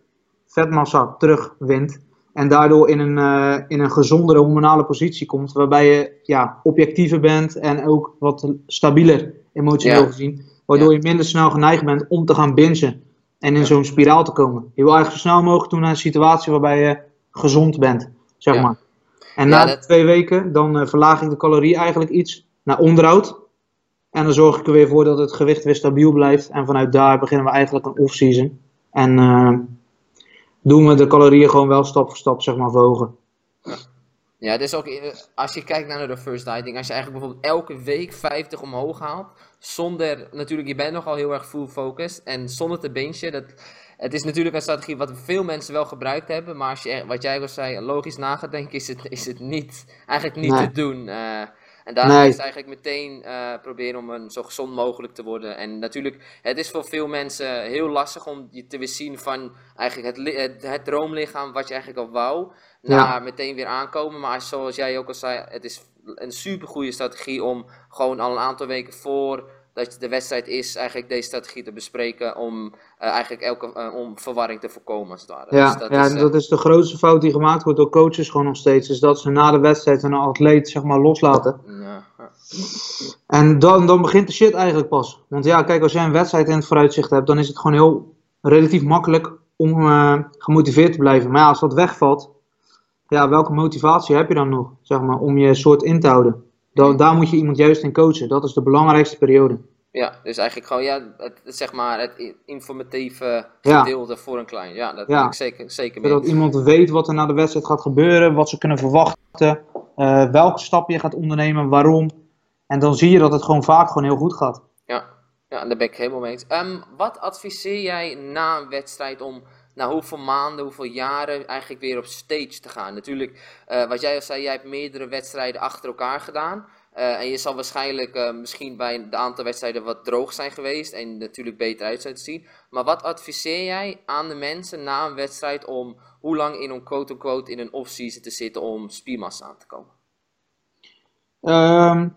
vetmassa terugwint. En daardoor in een, eh, in een gezondere hormonale positie komt. Waarbij je ja, objectiever bent en ook wat stabieler emotioneel Ja. gezien. Waardoor Ja. je minder snel geneigd bent om te gaan bingen. En in Ja. zo'n spiraal te komen. Je wil eigenlijk zo snel mogelijk toe naar een situatie waarbij je gezond bent. Zeg maar. En na dat- twee weken dan eh, verlaag ik de calorie eigenlijk iets naar onderhoud. En dan zorg ik er weer voor dat het gewicht weer stabiel blijft. En vanuit daar beginnen we eigenlijk een off-season. En eh, doen we de calorieën gewoon wel stap voor stap zeg maar verhogen. Ja, het is ook, eh, als je kijkt naar de reverse dieting, als je eigenlijk bijvoorbeeld elke week 50 omhoog haalt, zonder, natuurlijk, je bent nogal heel erg full focused, en zonder te bingen, dat, het is natuurlijk een strategie wat veel mensen wel gebruikt hebben, maar als je, wat jij al zei, logisch na gaat denken, is het, is het niet, eigenlijk niet Nee. te doen. eh. En daarom is het eigenlijk meteen eh, proberen om een zo gezond mogelijk te worden. En natuurlijk, het is voor veel mensen heel lastig om je te weer zien van eigenlijk het, het, het droomlichaam wat je eigenlijk al wou naar meteen weer aankomen. Maar als- zoals jij ook al zei, het is een super goede strategie om gewoon al een aantal weken voor dat de wedstrijd is, eigenlijk deze strategie te bespreken om eh, eigenlijk elke eh, om verwarring te voorkomen als het ware. Ja, Dus dat ja is, en eh, dat is de grootste fout die gemaakt wordt door coaches gewoon nog steeds. Is dat ze na de wedstrijd een atleet zeg maar loslaten. ja. En dan, dan begint de shit eigenlijk pas. Want ja, kijk, als jij een wedstrijd in het vooruitzicht hebt, dan is het gewoon heel relatief makkelijk om gemotiveerd te blijven. Maar ja, als dat wegvalt, ja, welke motivatie heb je dan nog, zeg maar, om je soort in te houden? Dan, daar moet je iemand juist in coachen. Dat is de belangrijkste periode. Ja, dus eigenlijk gewoon ja, het, zeg maar het informatieve Ja. gedeelte voor een klein. Ja, dat Ja. ik zeker, zeker mee. Zodat iemand weet wat er na de wedstrijd gaat gebeuren, wat ze kunnen verwachten, eh, welke stappen je gaat ondernemen, waarom. En dan zie je dat het gewoon vaak gewoon heel goed gaat. Ja, ja, daar ben ik helemaal mee eens. Ehm, wat adviseer jij na een wedstrijd om na hoeveel maanden, hoeveel jaren eigenlijk weer op stage te gaan? Natuurlijk, eh, wat jij al zei, jij hebt meerdere wedstrijden achter elkaar gedaan. Eh, en je zal waarschijnlijk eh, misschien bij de aantal wedstrijden wat droog zijn geweest en natuurlijk beter uit zijn te zien. Maar wat adviseer jij aan de mensen na een wedstrijd om hoe lang in een quote-unquote in een off-season te zitten om spiermassa aan te komen? Ehm,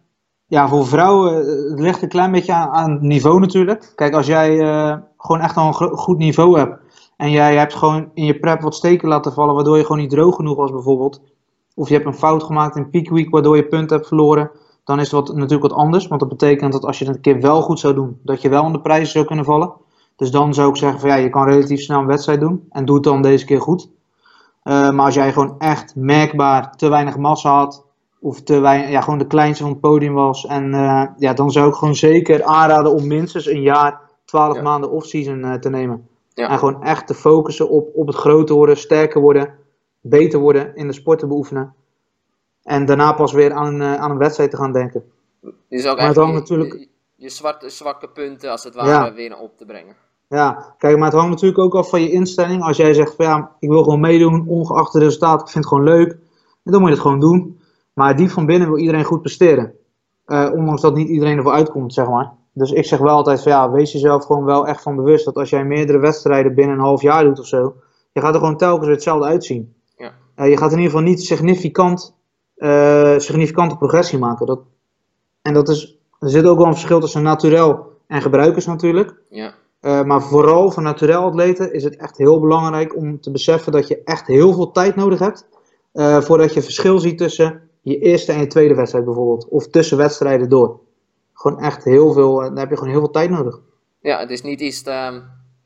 ja, voor vrouwen, het ligt een klein beetje aan, aan niveau natuurlijk. Kijk, als jij gewoon echt al een goed niveau hebt en jij hebt gewoon in je prep wat steken laten vallen, waardoor je gewoon niet droog genoeg was bijvoorbeeld. Of je hebt een fout gemaakt in peak week, waardoor je punten hebt verloren. Dan is wat, natuurlijk wat anders, want dat betekent dat als je het een keer wel goed zou doen, dat je wel aan de prijzen zou kunnen vallen. Dus dan zou ik zeggen van ja, je kan relatief snel een wedstrijd doen en doe het dan deze keer goed. Eh, maar als jij gewoon echt merkbaar te weinig massa had, of te weinig, ja, gewoon de kleinste van het podium was. En eh, ja, dan zou ik gewoon zeker aanraden om minstens een jaar, 12 Ja. maanden off-season eh, te nemen. Ja. En gewoon echt te focussen op, op het groter worden, sterker worden, beter worden in de sport te beoefenen. En daarna pas weer aan, eh, aan een wedstrijd te gaan denken. Dus ook Maar het hangt je- natuurlijk- je, je zwarte, zwakke punten als het ware Ja. weer op te brengen. Ja, kijk, maar het hangt natuurlijk ook af van je instelling. Als jij zegt van ja, ik wil gewoon meedoen, ongeacht het resultaat, ik vind het gewoon leuk. Dan moet je het gewoon doen. Maar diep van binnen wil iedereen goed presteren. Eh, ondanks dat niet iedereen ervoor uitkomt, zeg maar. Dus ik zeg wel altijd van ja, wees jezelf gewoon wel echt van bewust dat als jij meerdere wedstrijden binnen een half jaar doet of zo, je gaat er gewoon telkens weer hetzelfde uitzien. Ja. Eh, je gaat in ieder geval niet significant, eh, significante progressie maken. Dat, en dat is, er zit ook wel een verschil tussen naturel en gebruikers natuurlijk. Ja. Eh, maar vooral voor naturel atleten is het echt heel belangrijk om te beseffen dat je echt heel veel tijd nodig hebt. voordat je verschil ziet tussen je eerste en je tweede wedstrijd bijvoorbeeld. Of tussen wedstrijden door. Gewoon echt heel veel, eh, daar heb je gewoon heel veel tijd nodig. Ja, het is niet iets ehm,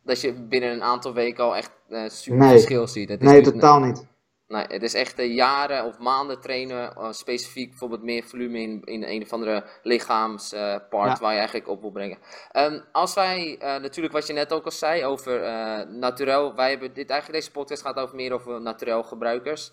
dat je binnen een aantal weken al echt eh, super Nee. verschil ziet. Het is Nee, totaal niet. Nee, het is echt eh, jaren of maanden trainen, specifiek bijvoorbeeld meer volume in, in een of andere lichaamspart Ja. waar je eigenlijk op wil brengen. Ehm, als wij, natuurlijk wat je net ook al zei over naturel, wij hebben dit, eigenlijk deze podcast gaat over meer over naturel gebruikers.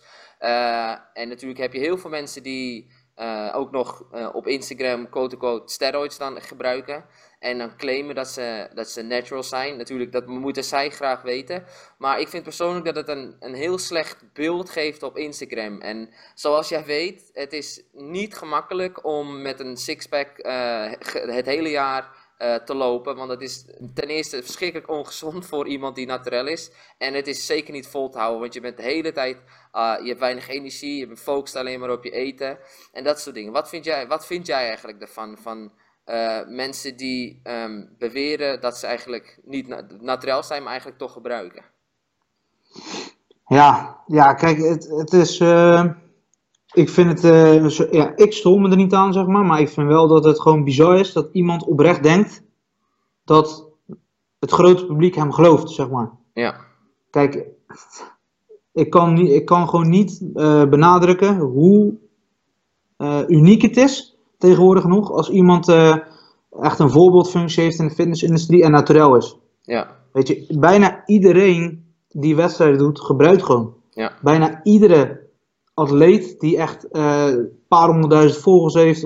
En natuurlijk heb je heel veel mensen die eh, ook nog eh, op Instagram quote-unquote steroids dan gebruiken. En dan claimen dat ze, dat ze natural zijn. Natuurlijk, dat moeten zij graag weten. Maar ik vind persoonlijk dat het een, een heel slecht beeld geeft op Instagram. En zoals jij weet, het is niet gemakkelijk om met een sixpack eh, het hele jaar eh, te lopen. Want het is ten eerste verschrikkelijk ongezond voor iemand die naturel is. En het is zeker niet vol te houden, want je bent de hele tijd, eh, je hebt weinig energie, je bent gefocust alleen maar op je eten. En dat soort dingen. Wat vind jij, wat vind jij eigenlijk ervan? Van eh, mensen die ehm, beweren dat ze eigenlijk niet na- naturel zijn, maar eigenlijk toch gebruiken. Ja, ja kijk, het, het is. eh, ik vind het. eh, ja, ik stoor me er niet aan, zeg maar. Maar ik vind wel dat het gewoon bizar is dat iemand oprecht denkt dat het grote publiek hem gelooft, zeg maar. Ja, Kijk, ik kan, niet, ik kan gewoon niet eh, benadrukken hoe eh, uniek het is, tegenwoordig nog, als iemand echt een voorbeeldfunctie heeft in de fitnessindustrie en naturel is. ja, Weet je, bijna iedereen die wedstrijden doet, gebruikt gewoon. ja, Bijna iedere atleet die echt eh, een paar honderdduizend volgers heeft,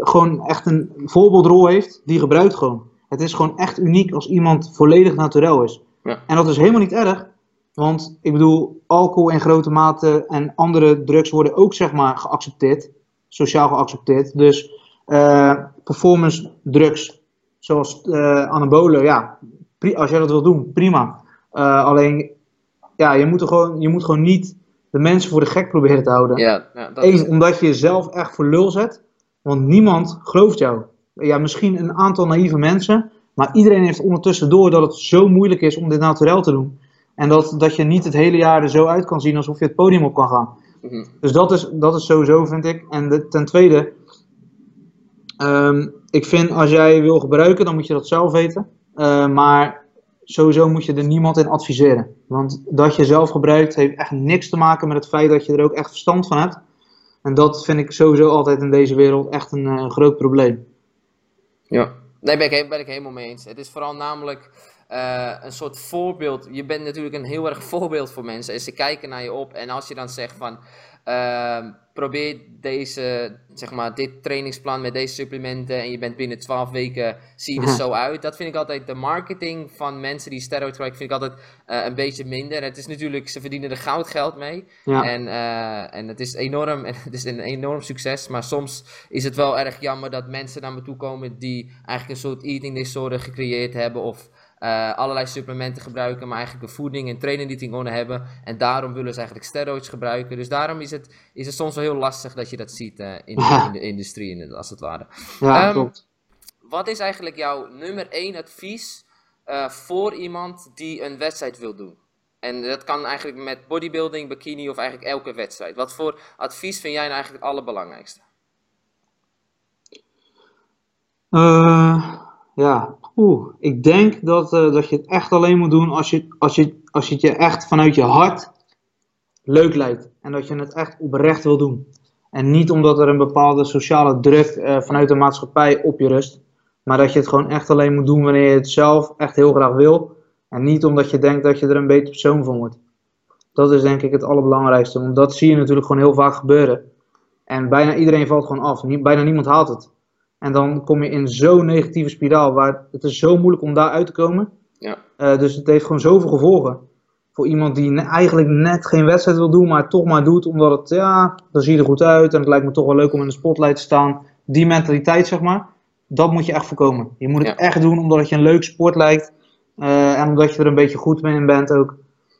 gewoon echt een voorbeeldrol heeft, die gebruikt gewoon. Het is gewoon echt uniek als iemand volledig naturel is. Ja. En dat is helemaal niet erg, want ik bedoel, alcohol in grote mate en andere drugs worden ook zeg maar geaccepteerd, sociaal geaccepteerd. Dus eh, performance drugs, zoals eh anabolen, ja, als jij dat wil doen, prima. Alleen, ja, je moet, er gewoon, je moet gewoon niet de mensen voor de gek proberen te houden. ja, ja, dat is omdat je jezelf echt voor lul zet, want niemand gelooft jou. Ja, misschien een aantal naïeve mensen, maar iedereen heeft ondertussen door dat het zo moeilijk is om dit naturel te doen. En dat, dat je niet het hele jaar er zo uit kan zien alsof je het podium op kan gaan. Mhm. Dus dat is, dat is sowieso, vind ik. En de- ten tweede, ehm, ik vind als jij wil gebruiken, dan moet je dat zelf weten. Eh, maar sowieso moet je er niemand in adviseren. Want dat je zelf gebruikt, heeft echt niks te maken met het feit dat je er ook echt verstand van hebt. En dat vind ik sowieso altijd in deze wereld echt een eh, groot probleem. Ja, nee, ben ik, ben ik helemaal mee eens. Het is vooral namelijk eh, een soort voorbeeld. Je bent natuurlijk een heel erg voorbeeld voor mensen. En ze kijken naar je op. En als je dan zegt van. ehm, probeer deze, zeg maar, dit trainingsplan met deze supplementen. En je bent binnen 12 weken. zie je er Mhm. zo uit. Dat vind ik altijd. De marketing van mensen die steroids gebruiken. vind ik altijd eh, een beetje minder. Het is natuurlijk. ze verdienen er goudgeld mee. Ja. En, eh, en het is enorm, en het is een enorm succes. Maar soms is het wel erg jammer dat mensen naar me toe komen die eigenlijk een soort eating disorder gecreëerd hebben. Of eh, allerlei supplementen gebruiken, maar eigenlijk een voeding en training niet in orde hebben. En daarom willen ze eigenlijk steroids gebruiken. Dus daarom is het, is het soms wel heel lastig dat je dat ziet eh, in, de, in de industrie, als het ware. Ja, Ehm, klopt. Wat is eigenlijk jouw nummer 1 advies eh, voor iemand die een wedstrijd wil doen? En dat kan eigenlijk met bodybuilding, bikini of eigenlijk elke wedstrijd. Wat voor advies vind jij nou eigenlijk het allerbelangrijkste? Ja, oeh, ik denk dat, eh, dat je het echt alleen moet doen als je, als, je, als je het je echt vanuit je hart leuk lijkt. En dat je het echt oprecht wil doen. En niet omdat er een bepaalde sociale druk eh, vanuit de maatschappij op je rust. Maar dat je het gewoon echt alleen moet doen wanneer je het zelf echt heel graag wil. En niet omdat je denkt dat je er een beter persoon van wordt. Dat is denk ik het allerbelangrijkste. Want dat zie je natuurlijk gewoon heel vaak gebeuren. En bijna iedereen valt gewoon af. Bijna niemand haalt het. En dan kom je in zo'n negatieve spiraal. Waar het is zo moeilijk om daar uit te komen. Ja. Eh, dus het heeft gewoon zoveel gevolgen. Voor iemand die ne- eigenlijk net geen wedstrijd wil doen, maar het toch maar doet. Omdat het, ja, dan zie je er goed uit. En het lijkt me toch wel leuk om in de spotlight te staan. Die mentaliteit, zeg maar. Dat moet je echt voorkomen. Je moet het Ja. echt doen omdat het je een leuk sport lijkt. eh, en omdat je er een beetje goed mee in bent ook.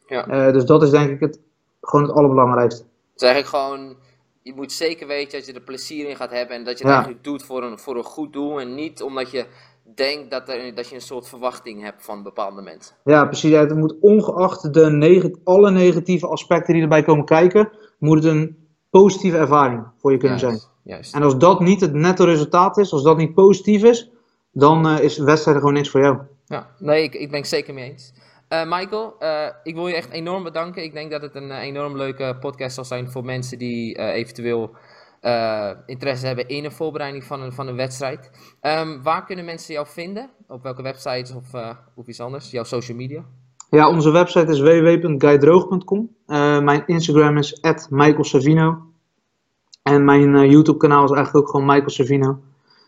Ja. Eh, dus dat is denk ik het, gewoon het allerbelangrijkste. Het is eigenlijk gewoon, je moet zeker weten dat je er plezier in gaat hebben en dat je het Ja. eigenlijk doet voor een, voor een goed doel en niet omdat je denk dat, er, dat je een soort verwachting hebt van bepaalde mensen. Ja, precies. Het moet ongeacht de neg alle negatieve aspecten die erbij komen kijken, moet het een positieve ervaring voor je kunnen Juist, zijn. Juist. En als dat niet het netto resultaat is, als dat niet positief is, dan eh, is de wedstrijd gewoon niks voor jou. Ja, nee, ik, ik ben het zeker mee eens. Eh, Michael, eh, ik wil je echt enorm bedanken. Ik denk dat het een eh, enorm leuke podcast zal zijn voor mensen die eventueel interesse hebben in een voorbereiding van een, van een wedstrijd. Ehm, waar kunnen mensen jou vinden? Op welke websites of, of iets anders? Jouw social media? Ja, onze website is www.guydroog.com. Eh, mijn Instagram is @michaelsavino. En mijn YouTube kanaal is eigenlijk ook gewoon Michael Savino.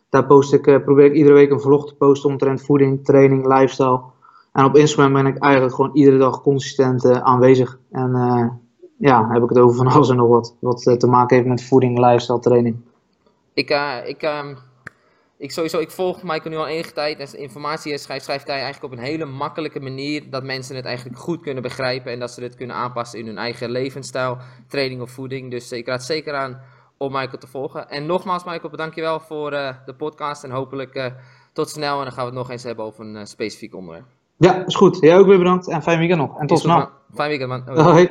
Daar post ik, probeer ik iedere week een vlog te posten omtrent voeding, training, lifestyle. En op Instagram ben ik eigenlijk gewoon iedere dag consistent eh, aanwezig. En eh, ja, heb ik het over van alles en nog wat. Wat eh, te maken heeft met voeding, lifestyle, training. Ik, ik, ehm, ik, sowieso, ik volg Michael nu al enige tijd. En informatie schrijft, schrijft hij eigenlijk op een hele makkelijke manier. Dat mensen het eigenlijk goed kunnen begrijpen. En dat ze dit kunnen aanpassen in hun eigen levensstijl, training of voeding. Dus ik raad zeker aan om Michael te volgen. En nogmaals, Michael, bedankt je wel voor de podcast. En hopelijk tot snel. En dan gaan we het nog eens hebben over een specifiek onderwerp. Ja, is goed. Jij ook weer bedankt en fijn weekend nog. En tot snel. Fijn weekend, man. Hoi.